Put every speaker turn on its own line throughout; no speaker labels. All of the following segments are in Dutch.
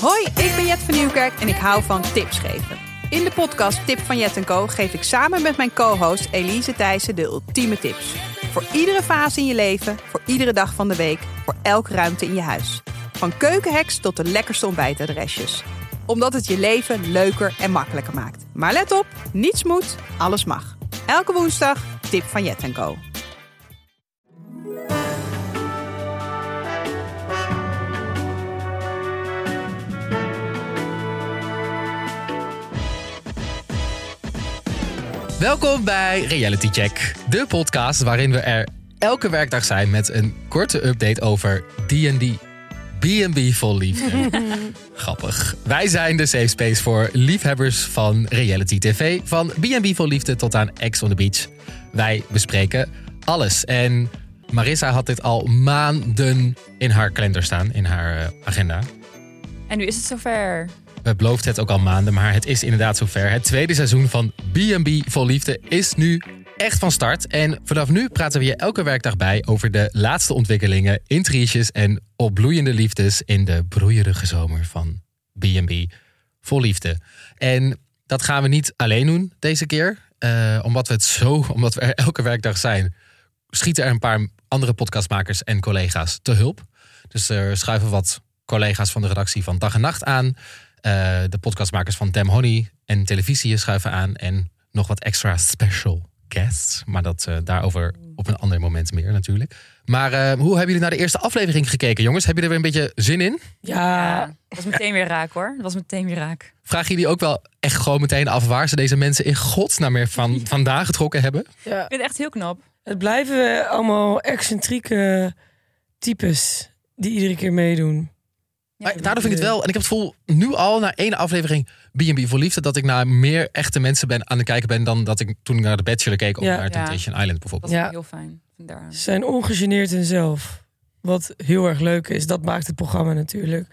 Hoi, ik ben Jet van Nieuwkerk en ik hou van tips geven. In de podcast Tip van Jet Co geef ik samen met mijn co-host Elise Thijssen de ultieme tips. Voor iedere fase in je leven, voor iedere dag van de week, voor elke ruimte in je huis. Van keukenheks tot de lekkerste ontbijtadresjes. Omdat het je leven leuker en makkelijker maakt. Maar let op, niets moet, alles mag. Elke woensdag Tip van Jet Co.
Welkom bij Reality Check, de podcast waarin we er elke werkdag zijn met een korte update over D&D. B&B vol liefde. Grappig. Wij zijn de safe space voor liefhebbers van reality tv. Van B&B vol liefde tot aan Ex on the Beach. Wij bespreken alles. En Marissa had dit al maanden in haar kalender staan, in haar eh, agenda.
En nu is het zover.
We beloofden het ook al maanden, maar het is inderdaad zover. Het tweede seizoen van B&B Vol Liefde is nu echt van start. En vanaf nu praten we je elke werkdag bij over de laatste ontwikkelingen, intriges en opbloeiende liefdes in de broeierige zomer van B&B Vol Liefde. En dat gaan we niet alleen doen deze keer, eh, omdat we het zo, omdat we er elke werkdag zijn, schieten er een paar andere podcastmakers en collega's te hulp. Dus er schuiven wat collega's van de redactie van Dag en Nacht aan. Uh, de podcastmakers van Dem Honey en televisie schuiven aan. En nog wat extra special guests. Maar dat uh, daarover op een ander moment meer natuurlijk. Maar uh, hoe hebben jullie naar de eerste aflevering gekeken, jongens? Hebben jullie er weer een beetje zin in?
Ja, dat was meteen weer raak hoor. Dat was meteen weer raak.
Vragen jullie ook wel echt gewoon meteen af waar ze deze mensen in godsnaam meer van vandaan getrokken hebben?
Ja. Ik vind het echt heel knap.
Het blijven allemaal excentrieke types die iedere keer meedoen.
Maar daardoor vind ik het wel. En ik heb het gevoel nu al na één aflevering B&B voor liefde dat ik naar meer echte mensen ben aan het kijken ben dan dat ik toen ik naar de Bachelor keek of
Ja.
naar Temptation Island bijvoorbeeld.
Dat is
Ja.
heel fijn.
Ze zijn ongegeneerd in zelf. Wat heel erg leuk is. Dat maakt het programma natuurlijk.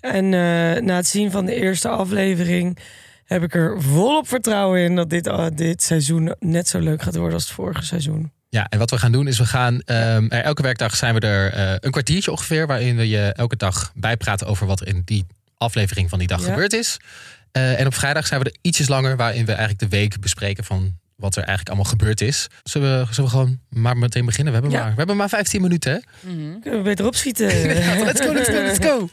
En eh, na het zien van de eerste aflevering heb ik er volop vertrouwen in dat dit, uh, dit seizoen net zo leuk gaat worden als het vorige seizoen.
Ja, en wat we gaan doen is we gaan ehm, er elke werkdag zijn we er eh, een kwartiertje ongeveer waarin we je elke dag bijpraten over wat er in die aflevering van die dag
Ja.
gebeurd is. Eh, en op vrijdag zijn we er ietsjes langer waarin we eigenlijk de week bespreken van wat er eigenlijk allemaal gebeurd is. Zullen we, zullen we gewoon maar meteen beginnen? We hebben,
Ja.
maar, we hebben maar 15 minuten. Hè?
Mhm.
Kunnen we beter opschieten?
let's go, let's go, let's go.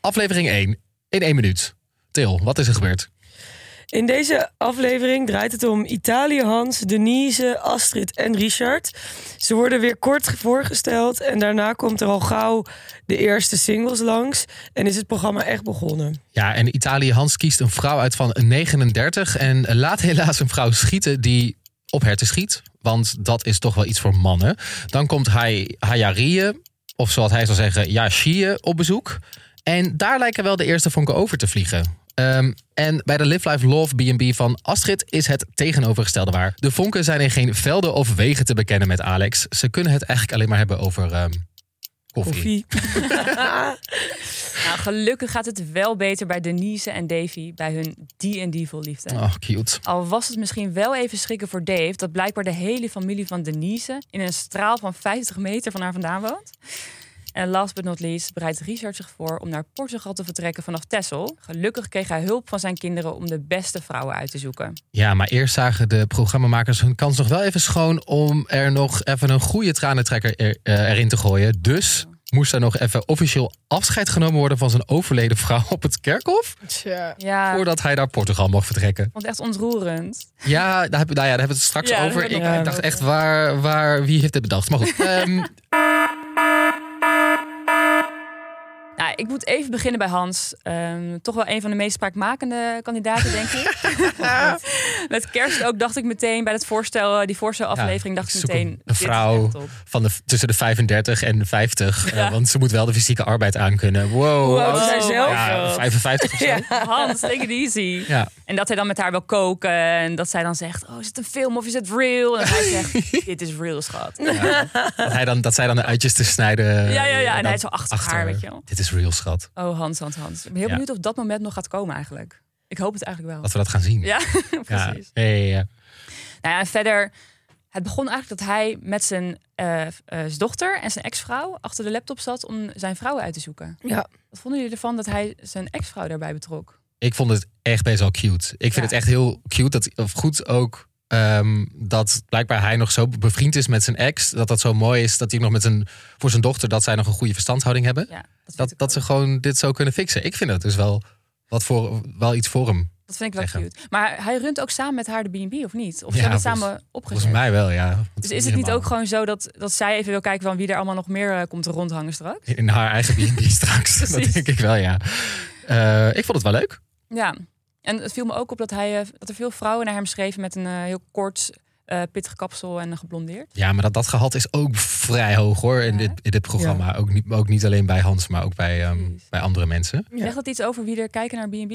Aflevering 1 in één minuut. Til, wat is er gebeurd?
In deze aflevering draait het om Italië, Hans, Denise, Astrid en Richard. Ze worden weer kort voorgesteld en daarna komt er al gauw de eerste singles langs. En is het programma echt begonnen.
Ja, en Italië Hans kiest een vrouw uit van 39 en laat helaas een vrouw schieten die op herten schiet. Want dat is toch wel iets voor mannen. Dan komt hij Hayarie, of zoals hij zou zeggen, Yashie op bezoek. En daar lijken wel de eerste vonken over te vliegen. Ehm, en bij de Live Life Love B&B van Astrid is het tegenovergestelde waar. De vonken zijn in geen velden of wegen te bekennen met Alex. Ze kunnen het eigenlijk alleen maar hebben over ehm, koffie.
Koffie.
Nou, gelukkig gaat het wel beter bij Denise en Davy bij hun D&D vol liefde.
Oh, cute.
Al was het misschien wel even schrikken voor Dave... dat blijkbaar de hele familie van Denise... in een straal van 50 meter van haar vandaan woont. En last but not least bereidt Richard zich voor om naar Portugal te vertrekken vanaf Texel. Gelukkig kreeg hij hulp van zijn kinderen om de beste vrouwen uit te zoeken.
Ja, maar eerst zagen de programmamakers hun kans nog wel even schoon om er nog even een goede tranentrekker er, eh, erin te gooien. Dus moest er nog even officieel afscheid genomen worden van zijn overleden vrouw op het kerkhof.
Tja.
Ja,
Voordat hij naar Portugal mocht vertrekken.
vond het echt ontroerend.
Ja, daar, heb, nou ja, daar hebben we het straks
Ja,
over. Ik, ik dacht echt, waar, waar, wie heeft dit bedacht? Maar goed. ehm,
Nou, ik moet even beginnen bij Hans. Ehm, toch wel een van de meest spraakmakende kandidaten, denk ik. Met kerst ook dacht ik meteen bij het voorstel, die voorstelaflevering,
Ja,
dacht ik meteen.
een
is
vrouw. van de, tussen de 35 en de 50.
Ja.
eh, want ze moet wel de fysieke arbeid aankunnen. Wow.
Is
Oh,
zelf?
Ja, 55 of zo.
Hans, take it easy.
Ja.
En dat hij dan met haar wil koken. En dat zij dan zegt, oh, is het een film of is het real? En hij zegt, dit is real, schat. Ja,
Ja. Dat, hij dan, dat zij dan de uitjes te snijden.
ja, ja. En
dan
hij zo achter, haar, weet je wel.
Dit is real, schat.
Oh, Hans, Hans, Hans. Ik ben heel
Ja.
benieuwd of dat moment nog gaat komen eigenlijk. Ik hoop het eigenlijk wel.
dat we dat gaan zien.
Ja,
ja.
precies.
Ja, ja, ja.
Nou ja, en verder, het begon eigenlijk dat hij met zijn, eh, eh, zijn dochter en zijn ex-vrouw achter de laptop zat om zijn vrouw uit te zoeken.
Ja.
Wat vonden jullie ervan dat hij zijn ex-vrouw daarbij betrok?
Ik vond het echt best wel cute. Ik vind
Ja.
het echt heel cute. Dat, of goed ook ehm, dat blijkbaar hij nog zo bevriend is met zijn ex. Dat dat zo mooi is dat hij nog met zijn, voor zijn dochter, dat zij nog een goede verstandhouding hebben.
Ja, dat,
Dat, ze gewoon dit zo kunnen fixen. Ik vind dat dus wel, wat voor, wel iets voor hem.
dat vind ik wel
zeggen.
cute. Maar hij runt ook samen met haar de B&B, of niet? Of
Ja,
ze hebben het
volgens-
samen opgezet?
Volgens mij wel, ja.
Dus is het niet ook gewoon zo dat, dat zij even wil kijken van wie er allemaal nog meer eh, komt rondhangen straks?
In haar eigen B&B straks. dat denk ik wel, ja. Eh, ik vond het wel leuk.
Ja, en het viel me ook op dat, hij, eh, dat er veel vrouwen naar hem schreven met een heel kort, eh, pittig kapsel en geblondeerd.
Ja, maar dat, dat gehalte is ook vrij hoog hoor in,
Ja,
dit, in dit programma. Ook, niet, ook niet alleen bij Hans, maar ook bij, ehm, bij andere mensen.
Ja.
Zegt dat iets over wie er kijken naar B&B?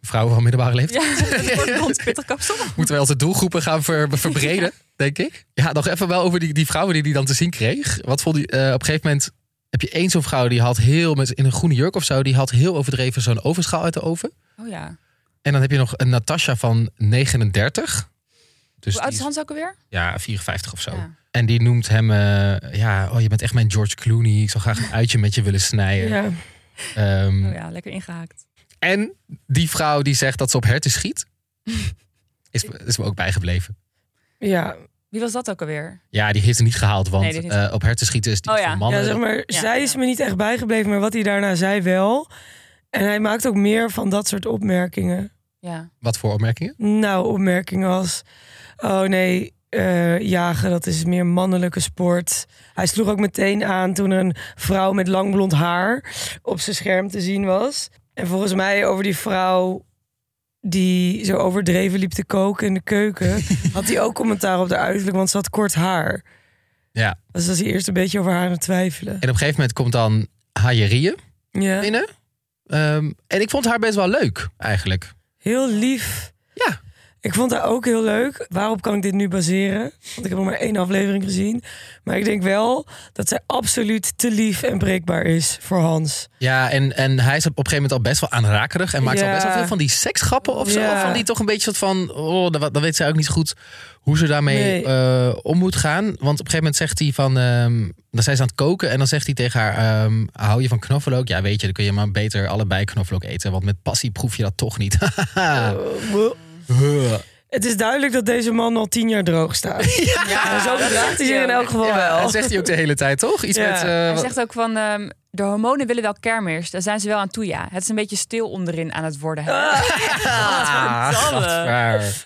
Vrouwen van middelbare leeftijd.
Pittig kapsel.
Moeten wij onze doelgroepen gaan ver- verbreden, denk ik. Ja, nog even wel over die, die vrouwen die die dan te zien kreeg. Wat vond die, eh, op een gegeven moment heb je één zo'n vrouw die had heel, met, in een groene jurk of zo, die had heel overdreven zo'n ovenschaal uit de oven.
Oh ja.
En dan heb je nog een Natasha van 39. Dus
Hoe oud is Hans ook alweer?
Ja, 54 of zo.
Ja.
En die noemt hem, eh, ja, oh, je bent echt mijn George Clooney. Ik zou graag een uitje met je willen snijden.
Ja.
Ehm,
Oh ja, lekker ingehaakt.
En die vrouw die zegt dat ze op herten schiet, is, is me ook bijgebleven.
Ja.
Wie was dat ook alweer?
Ja, die heeft ze niet gehaald, want
Nee, niet
eh, op herten schieten is die
Oh ja.
mannen.
ja, zeg maar,
Ja,
zij is me niet echt bijgebleven, maar wat hij daarna zei wel. En hij maakt ook meer van dat soort opmerkingen.
Ja.
Wat voor opmerkingen?
Nou, opmerkingen als... Oh nee, eh, jagen, dat is meer mannelijke sport. Hij sloeg ook meteen aan toen een vrouw met lang blond haar op zijn scherm te zien was. En volgens mij over die vrouw die zo overdreven liep te koken in de keuken... had hij ook commentaar op de uiterlijk, want ze had kort haar.
Ja.
Dus was hij eerst een beetje over haar aan het twijfelen.
En op een gegeven moment komt dan Hayerie
Ja,
binnen. Ehm, en ik vond haar best wel leuk, eigenlijk.
heel lief. Ik vond haar ook heel leuk. Waarop kan ik dit nu baseren? Want ik heb nog maar één aflevering gezien. Maar ik denk wel dat zij absoluut te lief en breekbaar is voor Hans.
Ja, en, en hij is op een gegeven moment al best wel aanrakerig. En maakt al best wel veel van die seksgrappen of zo.
Ja.
Van die toch een beetje soort van... Oh, dan, dan weet zij ook niet goed hoe ze daarmee
Nee.
eh, om moet gaan. Want op een gegeven moment zegt hij van... ehm, dan zijn ze aan het koken en dan zegt hij tegen haar... ehm, hou je van knoflook? Ja, weet je, dan kun je maar beter allebei knoflook eten. Want met passie proef je dat toch niet.
Uh, Het is duidelijk dat deze man al tien jaar droog staat. Ja, zo gedraagt hij zich in elk geval wel.
dat zegt hij ook de hele tijd, toch? Iets
Ja.
met... eh,
Hij zegt ook van, ehm, de hormonen willen wel kermis. Daar zijn ze wel aan toe, ja. Het is een beetje stil onderin aan het worden. hè.
Ah, gadver.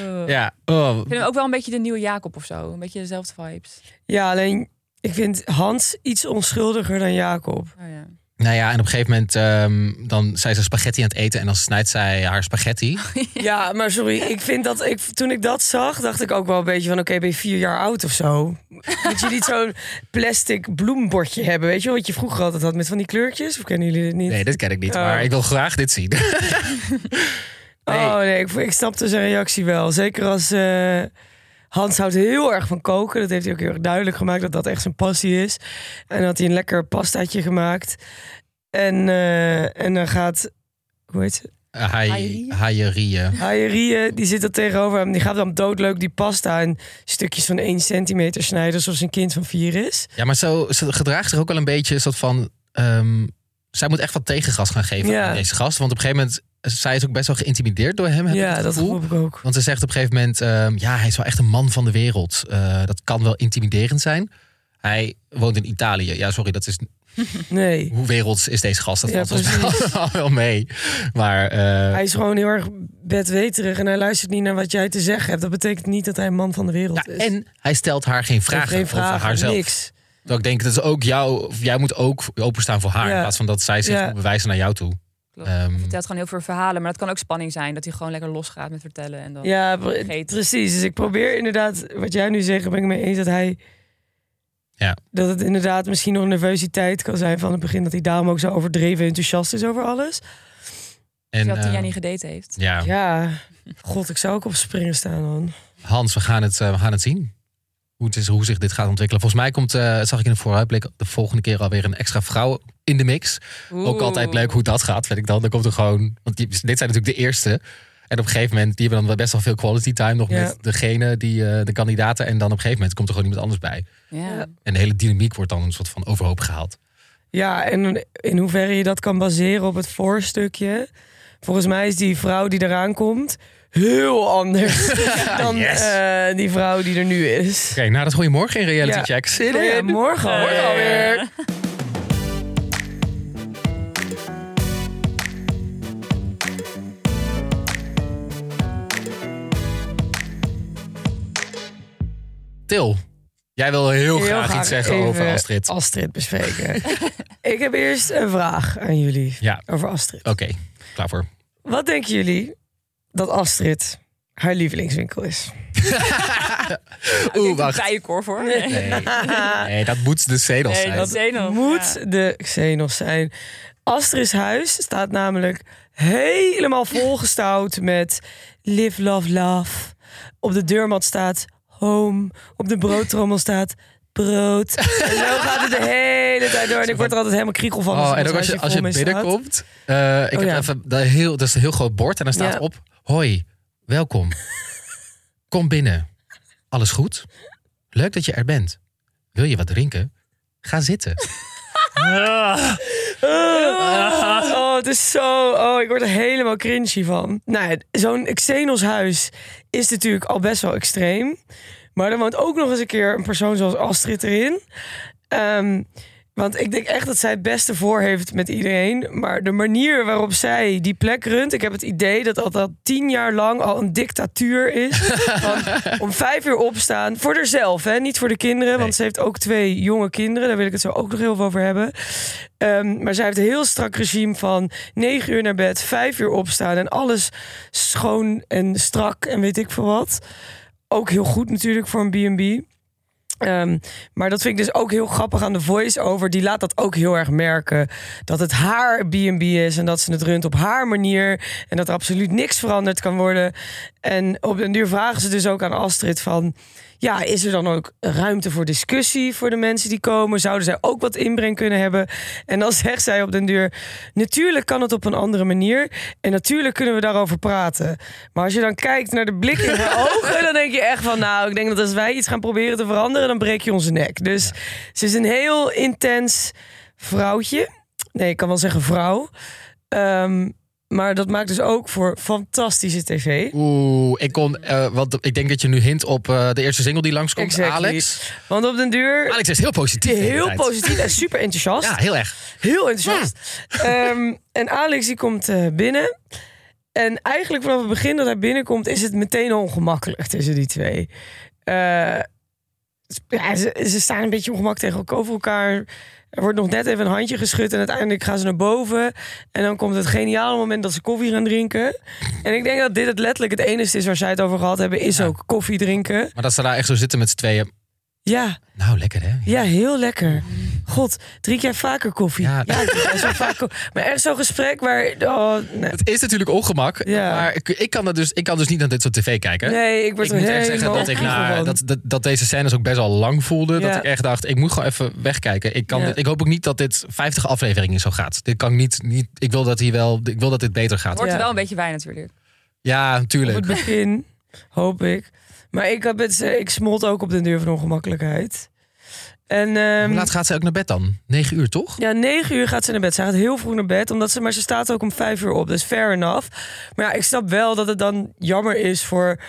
Uh.
Ja, oh,
Ik vind hem ook wel een beetje de nieuwe Jacob of zo. Een beetje dezelfde vibes.
Ja, alleen ik vind Hans iets onschuldiger dan Jacob.
Oh, ja.
Nou ja, en op een gegeven moment ehm, dan zijn ze spaghetti aan het eten en dan snijdt zij haar spaghetti.
Ja, maar sorry, ik vind dat ik toen ik dat zag, dacht ik ook wel een beetje van: oké, ben je vier jaar oud of zo? Moet je niet zo'n plastic bloembordje hebben, weet je wel, wat je vroeger altijd had met van die kleurtjes? Of kennen jullie dit niet?
Nee, dit ken ik niet,
Oh.
maar ik wil graag dit zien. nee.
Oh nee, ik, ik snapte zijn reactie wel. Zeker als eh, Hans houdt heel erg van koken. Dat heeft hij ook heel erg duidelijk gemaakt dat dat echt zijn passie is. En had hij een lekker pastaatje gemaakt. En, eh, en dan gaat, hoe heet ze?
Hayerie?
Hajerieën.
Hayerie, die zit er tegenover hem. Die gaat dan doodleuk die pasta in stukjes van 1 centimeter snijden. Ze een kind van vier is.
Ja, maar zo, ze gedraagt zich ook wel een beetje een soort van... ehm, zij moet echt wat tegengas gaan geven
Ja.
aan deze gast. Want op een gegeven moment, zij is ook best wel geïntimideerd door hem, heb ik
Ja, dat geloof ik ook.
Want ze zegt op een gegeven moment, ehm, ja, hij is wel echt een man van de wereld. Eh, dat kan wel intimiderend zijn. Hij woont in Italië. Ja, sorry, dat is
Nee.
hoe werelds is deze gast? Dat
Ja,
valt ons wel, wel mee. Maar eh,
Hij is gewoon heel erg bedweterig en hij luistert niet naar wat jij te zeggen hebt. Dat betekent niet dat hij een man van de wereld
ja,
is.
en hij stelt haar geen vragen,
geen vragen,
over haarzelf.
niks.
Dat ik denk, dat is ook jou, jij moet ook openstaan voor haar.
Ja.
In plaats van dat zij zich
Ja.
moet bewijzen naar jou toe.
Klopt.
Ehm,
Hij vertelt gewoon heel veel verhalen. Maar dat kan ook spanning zijn. Dat hij gewoon lekker losgaat met vertellen. En dan...
Ja, precies. Dus ik probeer inderdaad, wat jij nu zegt, ben ik mee eens dat hij.
Ja.
Dat het inderdaad misschien nog nervositeit kan zijn van het begin. Dat hij daarom ook zo overdreven enthousiast is over alles.
en,
dat hij
eh,
jij niet gedate heeft.
ja,
Ja, god, ik zou ook op springen staan dan.
Hans, we gaan het, eh, we gaan het zien. hoe, het is, hoe zich dit gaat ontwikkelen. Volgens mij komt, eh, zag ik in de vooruitblik, de volgende keer alweer een extra vrouw in de mix. Ook altijd leuk hoe dat gaat, vind ik dan. Dan komt er gewoon, want die, dit zijn natuurlijk de eerste. En op een gegeven moment, die hebben dan best wel veel quality time nog
Ja.
met degene, die, eh, de kandidaten. En dan op een gegeven moment komt er gewoon iemand anders bij.
Ja.
En de hele dynamiek wordt dan een soort van overhoop gehaald.
Ja, en in hoeverre je dat kan baseren op het voorstukje. Volgens mij is die vrouw die eraan komt heel anders dan
Yes.
eh, die vrouw die er nu is.
Oké, nou dat goedemorgen in Reality
Ja.
Check. Zin
Ja,
in.
morgen alweer.
jij wil heel,
Heel
graag,
graag
iets zeggen over Astrid.
Astrid bespreken. ik heb eerst een vraag aan jullie
Ja,
over Astrid.
oké. Klaar voor.
Wat denken jullie dat Astrid haar lievelingswinkel is?
Oeh, wacht.
Bijenkorf hoor.
Nee, nee, dat moet de
Nee,
zijn.
dat Xenos,
moet
ja.
de Xenos zijn. Astrid's huis staat namelijk helemaal volgestouwd met live, love, love. Op de deurmat staat home. Op de broodtrommel staat brood. En zo gaat het de hele tijd door. En ik word er altijd helemaal kriegel van.
Oh, en ook als je, als je binnenkomt. eh, ik
Oh,
heb
ja.
even dat, heel, dat is een heel groot bord. En daar staat
Ja.
op: Hoi, welkom. Kom binnen. Alles goed? Leuk dat je er bent. Wil je wat drinken? Ga zitten.
Oh, het is zo. Oh, ik word er helemaal cringy van. Nou, zo'n Xenos huis is natuurlijk al best wel extreem. Maar er woont ook nog eens een keer een persoon zoals Astrid erin. Ehm, want ik denk echt dat zij het beste voor heeft met iedereen. Maar de manier waarop zij die plek runt... Ik heb het idee dat dat al tien jaar lang al een dictatuur is. Van om vijf uur opstaan. Voor haarzelf, hè? niet voor de kinderen.
Nee.
Want ze heeft ook twee jonge kinderen. Daar wil ik het zo ook nog heel veel over hebben. Ehm, maar zij heeft een heel strak regime van negen uur naar bed, vijf uur opstaan en alles schoon en strak en weet ik veel wat. Ook heel goed natuurlijk voor een B&B. Ehm, maar dat vind ik dus ook heel grappig aan de voice-over. Die laat dat ook heel erg merken. Dat het haar B&B is en dat ze het runt op haar manier. En dat er absoluut niks veranderd kan worden. En op den duur vragen ze dus ook aan Astrid van... Ja, is er dan ook ruimte voor discussie voor de mensen die komen? Zouden zij ook wat inbreng kunnen hebben? En dan zegt zij op den duur... Natuurlijk kan het op een andere manier. En natuurlijk kunnen we daarover praten. Maar als je dan kijkt naar de blik in haar ogen... dan denk je echt van... Nou, ik denk dat als wij iets gaan proberen te veranderen... dan breek je onze nek. Dus ze is een heel intens vrouwtje. Nee, ik kan wel zeggen vrouw. Ehm, maar dat maakt dus ook voor fantastische tv.
Oeh, ik kon. eh, want ik denk dat je nu hint op eh, de eerste single die langskomt.
Exactly.
Alex.
Want op den duur...
Alex is heel positief.
Heel positief en super enthousiast.
Ja, heel erg.
Heel enthousiast. Ehm, en Alex die komt eh, binnen. En eigenlijk vanaf het begin dat hij binnenkomt... is het meteen ongemakkelijk tussen die twee. Ja, ze, ze staan een beetje ongemakkelijk tegen elkaar. Er wordt nog net even een handje geschud... en uiteindelijk gaan ze naar boven. En dan komt het geniale moment dat ze koffie gaan drinken. En ik denk dat dit het letterlijk het enige is... waar zij het over gehad hebben... is ook koffie drinken.
Maar dat ze daar echt zo zitten met z'n tweeën.
Ja,
Nou, lekker hè?
ja, heel lekker. God, drink jij vaker koffie?
Ja.
Ja, vaak ko- Maar echt zo'n gesprek waar... Oh, nee.
Het is natuurlijk ongemak.
Ja.
Maar ik, ik, kan dat dus, ik kan dus niet naar dit soort tv kijken.
nee, ik word
ik
er
moet echt zeggen
helemaal
dat, ik dat, dat, dat deze scènes ook best wel lang voelde. Dat ik echt dacht, ik moet gewoon even wegkijken. Ik, kan
Ja.
dit, ik hoop ook niet dat dit 50 afleveringen zo gaat. Dit kan ik niet, niet. Ik wil dat hij wel. Ik wil dat dit beter gaat.
Wordt er wel een beetje bij natuurlijk.
Ja,
Op
natuurlijk.
het begin, hoop ik. Maar ik, heb het, ik smolt ook op de deur van ongemakkelijkheid. En ehm,
Hoe laat gaat ze ook naar bed dan? 9 uur toch?
ja, negen uur gaat ze naar bed. Ze gaat heel vroeg naar bed, omdat ze, maar ze staat ook om vijf uur op. Dus fair enough. Maar ja, ik snap wel dat het dan jammer is voor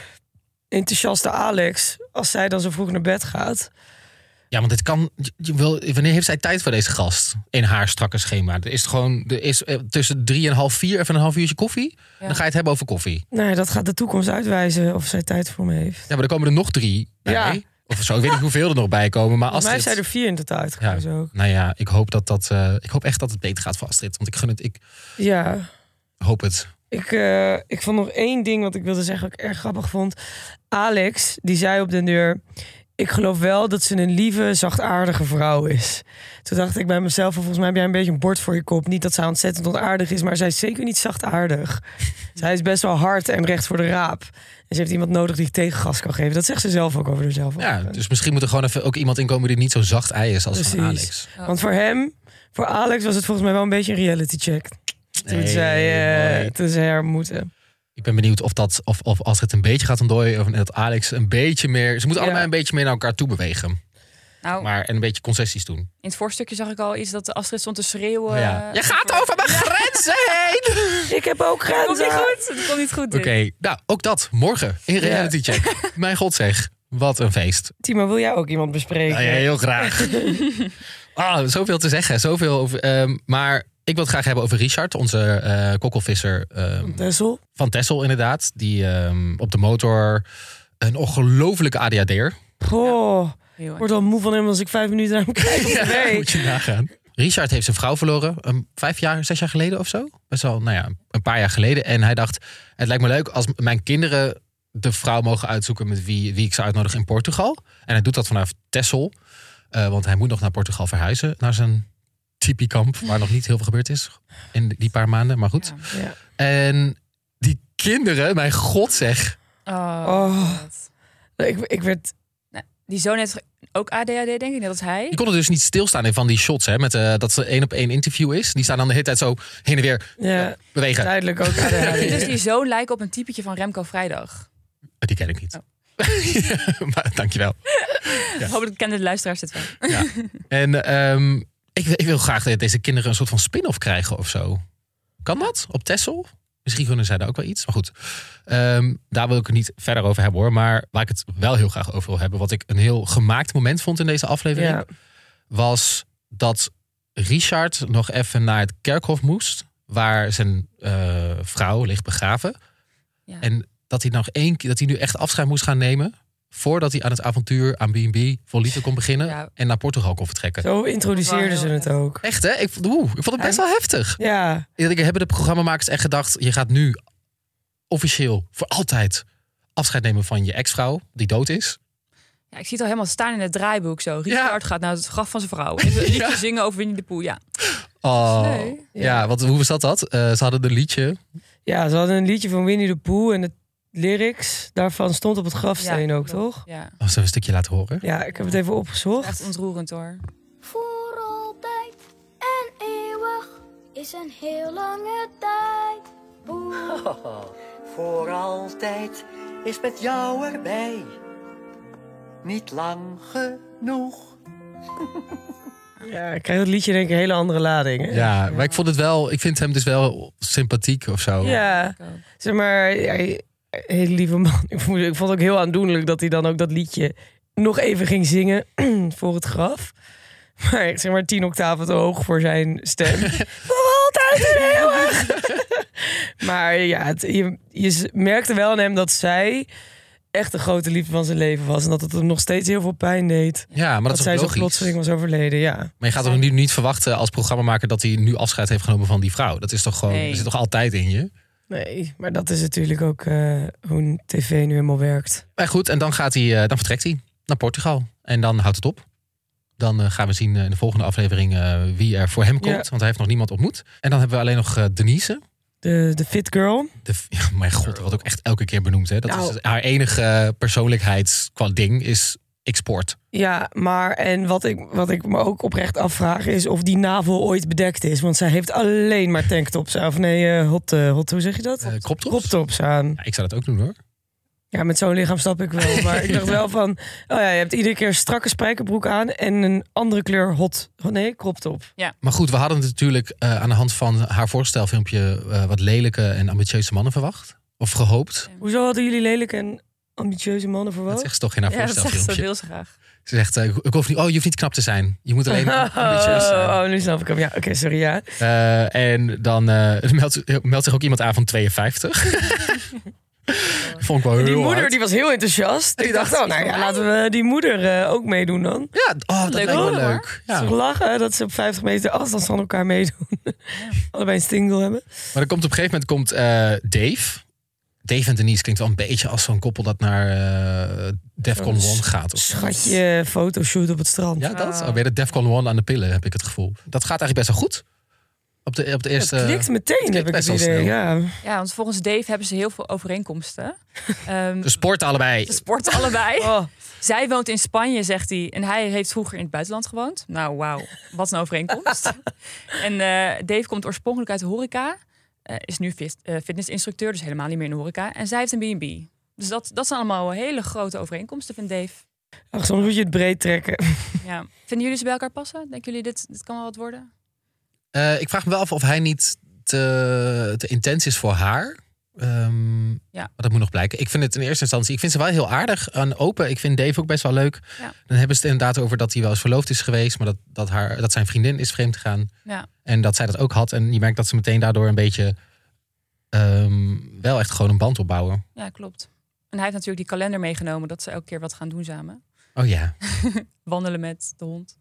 enthousiaste Alex... als zij dan zo vroeg naar bed gaat.
Ja, want dit kan. Je wil, wanneer heeft zij tijd voor deze gast? In haar strakke schema. Er is gewoon. Er is eh, tussen drie en half vier even een half uurtje koffie.
Ja.
Dan ga je het hebben over koffie.
Nou ja, dat gaat de toekomst uitwijzen of zij tijd voor me heeft.
Ja, maar er komen er nog drie bij.
Ja.
Of zo. Ik weet niet hoeveel er nog bij komen. Maar
Volgens mij
Astrid.
zijn er vier in totaal uitgekozen ook.
Nou ja, ik hoop dat dat. eh, ik hoop echt dat het beter gaat voor Astrid. Want ik gun het. Ik
Ja,
hoop het.
ik, eh, ik vond nog één ding wat ik wilde zeggen wat ik erg grappig vond. Alex, die zei op de deur... ik geloof wel dat ze een lieve, zachtaardige vrouw is. Toen dacht ik bij mezelf, volgens mij heb jij een beetje een bord voor je kop. Niet dat zij ontzettend onaardig is, maar zij is zeker niet zachtaardig. zij is best wel hard en recht voor de raap. En ze heeft iemand nodig die tegengas kan geven. Dat zegt ze zelf ook over zichzelf.
Ja, dus misschien moet er gewoon even ook iemand inkomen die niet zo zacht ei is als van. Alex.
Want voor hem, voor Alex was het volgens mij wel een beetje een reality check. Toen,
Nee,
zij, eh,
mooi.
toen ze haar moeten.
Ik ben benieuwd of, dat, of, of als het een beetje gaat ontdooien, of dat Alex een beetje meer. Ze moeten
Ja.
allemaal een beetje meer naar elkaar toe bewegen.
Nou,
Maar, en een beetje concessies doen.
in het voorstukje zag ik al iets dat de Astrid stond te schreeuwen.
ja.
eh,
Je gaat over mijn grenzen heen!
Ik heb ook
Het komt niet
grenzen.
goed. Het komt niet goed.
Oké, nou ook dat. Morgen in Reality Check. Mijn god zeg. Wat een feest.
Timo, wil jij ook iemand bespreken?
Nou, ja, heel graag. ah, zoveel te zeggen. Zoveel over, ehm, maar ik wil het graag hebben over Richard, onze eh kokkelvisser ehm,
Tessel?
van Tessel inderdaad. Die ehm, op de motor een ongelofelijke ADHD'er.
Goh,
erg.
word al moe van hem als ik vijf minuten naar hem kijk weg.
moet je nagaan. Richard heeft zijn vrouw verloren, um, vijf jaar, zes jaar geleden of zo. Best wel, nou ja, een paar jaar geleden. En hij dacht, het lijkt me leuk als mijn kinderen de vrouw mogen uitzoeken met wie, wie ik zou uitnodigen in Portugal. En hij doet dat vanaf Texel, eh, want hij moet nog naar Portugal verhuizen, naar zijn tipi-kamp, waar nog niet heel veel gebeurd is in die paar maanden, maar goed.
Ja.
Ja.
En die kinderen, mijn god zeg.
Oh,
Oh. Ik, ik werd...
Die zoon heeft ook ADHD, denk ik, net als hij.
Die konden dus niet stilstaan in van die shots, hè, met eh, dat ze één op één interview is. Die staan dan de hele tijd zo heen en weer
Ja,
bewegen.
duidelijk ook ADHD.
Dus die zoon lijkt op een typetje van Remco Vrijdag.
Die ken ik niet.
Oh.
maar dankjewel.
Hopelijk kennen de luisteraars dit wel.
Ja. En ehm, ik, wil- ik wil graag dat deze kinderen een soort van spin-off krijgen of zo. Kan dat? Op Texel? Misschien kunnen zij daar ook wel iets. Maar goed, ehm, daar wil ik het niet verder over hebben hoor. Maar waar ik het wel heel graag over wil hebben, wat ik een heel gemaakt moment vond in deze aflevering,
Ja.
was dat Richard nog even naar het kerkhof moest, waar zijn eh, vrouw ligt begraven.
Ja.
En dat hij nog één keer, dat hij nu echt afscheid moest gaan nemen. Voordat hij aan het avontuur aan B&B vol liefde kon beginnen.
Ja.
En naar Portugal kon vertrekken.
Zo introduceerden ze het ook.
Echt hè? Ik, ik vond het best wel heftig.
Ja,
Ik denk, hebben de programmamakers echt gedacht... je gaat nu officieel voor altijd afscheid nemen van je ex-vrouw... die dood is.
Ja, ik zie het al helemaal staan in het draaiboek zo. Richard gaat naar het graf van zijn vrouw. Liedje
Ja.
zingen over Winnie de Pooh. Ja.
Oh.
Nee.
Ja, wat, hoe was dat dat? Eh, ze hadden een liedje.
ja, ze hadden een liedje van Winnie de Pooh en de lyrics daarvan stond op het grafsteen
Ja,
ook,
klopt.
toch?
Ja.
Oh, zullen we een stukje laten horen?
Ja, ik heb het even opgezocht.
Echt ontroerend hoor.
Voor altijd en eeuwig is een heel lange tijd.
Voor altijd is met jou erbij. Niet lang genoeg.
Ja, ik krijg het liedje denk ik een hele andere lading. hè?
Ja, maar ik vond het wel... Ik vind hem dus wel sympathiek of zo.
Ja, zeg maar, hele lieve man. Ik vond, ik vond het ook heel aandoenlijk dat hij dan ook dat liedje nog even ging zingen voor het graf. Maar zeg maar tien octaven te hoog voor zijn stem. altijd eeuwig. maar ja, het, je, je merkte wel aan hem dat zij echt de grote liefde van zijn leven was. En dat het hem nog steeds heel veel pijn deed.
Ja, maar dat,
Dat,
is ook
zij zo plotseling was overleden, ja.
Maar je gaat er nu niet verwachten als programmamaker... dat hij nu afscheid heeft genomen van die vrouw. Dat is toch gewoon...
Nee.
Dat zit toch altijd in je?
Nee, maar dat is natuurlijk ook eh, hoe een tv nu helemaal werkt.
Maar goed, en dan, gaat hij, eh, dan vertrekt hij naar Portugal. En dan houdt het op. Dan eh, gaan we zien in de volgende aflevering wie er voor hem komt.
Ja.
Want hij heeft nog niemand ontmoet. En dan hebben we alleen nog Denise.
De, de fit girl.
De, ja, mijn god, wat ook echt elke keer benoemd. Hè? Dat
Nou.
is haar enige persoonlijkheidsding is ik sport.
Ja, maar en wat ik, wat ik me ook oprecht afvraag is of die navel ooit bedekt is. Want zij heeft alleen maar tanktops aan. Of nee, eh, hot, eh, hot, hoe zeg je dat?
Uh, Kroptops?
Kroptops aan.
Ja, ik zou dat ook doen hoor.
Ja, met zo'n lichaam stap ik wel. Maar ik dacht wel van, oh ja, je hebt iedere keer een strakke spijkerbroek aan en een andere kleur hot. Oh nee, kroptop.
Maar goed, we hadden natuurlijk eh, aan de hand van haar voorstelfilmpje... eh, wat lelijke en ambitieuze mannen verwacht. Of gehoopt.
Hoezo hadden jullie lelijke en ambitieuze mannen
Dat
verwacht?
zegt ze toch in haar
Ja, dat ze, dat ze graag.
Ze zegt, eh, ik hoef niet, oh, je hoeft niet knap te zijn. Je moet alleen ambitieus zijn.
Oh, oh, nu snap ik hem. Ja, oké, sorry, ja.
Eh, en dan eh, meldt, meldt zich ook iemand aan van 52. Vond ik wel heel
Die moeder
hard.
die was heel enthousiast.
Die
Die dacht,
dacht,
oh, nou ja, laten we die moeder ook meedoen dan.
Ja, oh, dat
Leuk
lijkt me
hoor.
leuk. Ja. Maar
lachen dat ze op 50 meter afstand van elkaar meedoen. Allebei een stingle hebben.
dan komt op een gegeven moment komt Dave. Dave en Denise klinkt wel een beetje als zo'n koppel dat naar eh Defcon
Zo'n
1 gaat. Of.
Schatje, fotoshoot op het strand.
Ja, dat?
Oh.
Oh, weer de Defcon 1 aan de pillen, heb ik het gevoel. Dat gaat eigenlijk best wel goed. Op de, op de eerste...
het klikt meteen,
klikt
heb ik het idee. Ja.
Ja, want volgens Dave hebben ze heel veel overeenkomsten. Ehm
De sporten allebei.
ze sporten allebei.
Oh,
Zij woont in Spanje, zegt hij. En hij heeft vroeger in het buitenland gewoond. Nou, wauw. Wat een overeenkomst. en eh, Dave komt oorspronkelijk uit de horeca. Eh, is nu fit, eh, fitnessinstructeur, dus helemaal niet meer in de horeca. En zij heeft een B&B. Dus dat, dat zijn allemaal hele grote overeenkomsten, vindt Dave.
ach, soms moet je het breed trekken.
Ja. Vinden jullie ze bij elkaar passen? Denken jullie, dit, dit kan wel wat worden?
Eh, ik vraag me wel af of hij niet te, te intens is voor haar. Ehm,
Ja.
Maar dat moet nog blijken. Ik vind het in eerste instantie, ik vind ze wel heel aardig en open. Ik vind Dave ook best wel leuk.
Ja.
Dan hebben ze het inderdaad over dat hij wel eens verloofd is geweest, maar dat, dat, haar, dat zijn vriendin is vreemd gegaan.
Ja.
En dat zij dat ook had. En je merkt dat ze meteen daardoor een beetje ehm, wel echt gewoon een band opbouwen.
Ja, klopt. En hij heeft natuurlijk die kalender meegenomen dat ze elke keer wat gaan doen samen.
Oh ja.
Wandelen met de hond.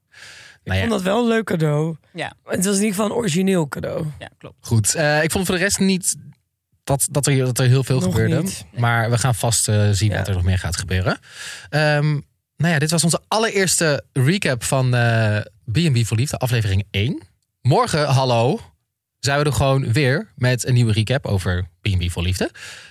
Nou
Ik vond dat wel een leuk cadeau.
Ja.
Het was in ieder geval een origineel cadeau.
Ja, klopt.
goed. Eh, ik vond voor de rest niet dat, dat, er, dat er heel veel
Nog
gebeurde.
niet.
Maar we gaan vast eh, zien
Ja.
wat er nog meer gaat gebeuren. Ehm, nou ja, dit was onze allereerste recap van eh B&B voor Liefde, aflevering 1. Morgen, hallo, zijn we er gewoon weer met een nieuwe recap over B&B voor Liefde.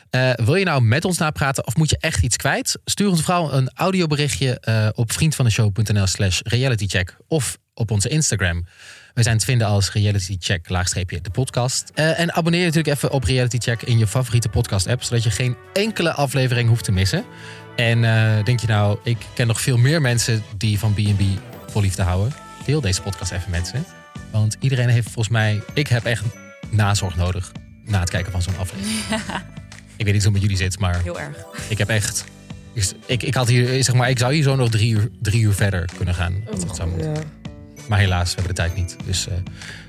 Eh, wil je nou met ons napraten of moet je echt iets kwijt? Stuur ons vooral een audioberichtje eh, op vriendvandeshow.nl slash realitycheck of op onze Instagram. We zijn te vinden als realitycheck laagstreepje de podcast. Eh, en abonneer je natuurlijk even op Reality Check in je favoriete podcast app, zodat je geen enkele aflevering hoeft te missen. En eh, denk je nou, ik ken nog veel meer mensen die van B&B voor liefde houden. Deel deze podcast even met ze. Want iedereen heeft volgens mij, ik heb echt nazorg nodig na het kijken van zo'n aflevering. Ik weet niet hoe het met jullie zit, maar
Heel erg.
ik heb echt. Ik, ik, had hier, zeg maar, ik zou hier zo nog drie uur, drie uur verder kunnen gaan. Als het zou moeten.
Ja.
Maar helaas, we hebben de tijd niet. Dus eh,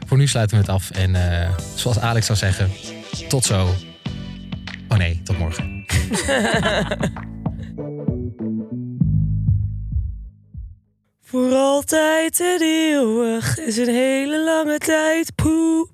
voor nu sluiten we het af. En eh, zoals Alex zou zeggen, tot zo. Oh nee, tot morgen.
Voor altijd en eeuwig is een hele lange tijd. Poe.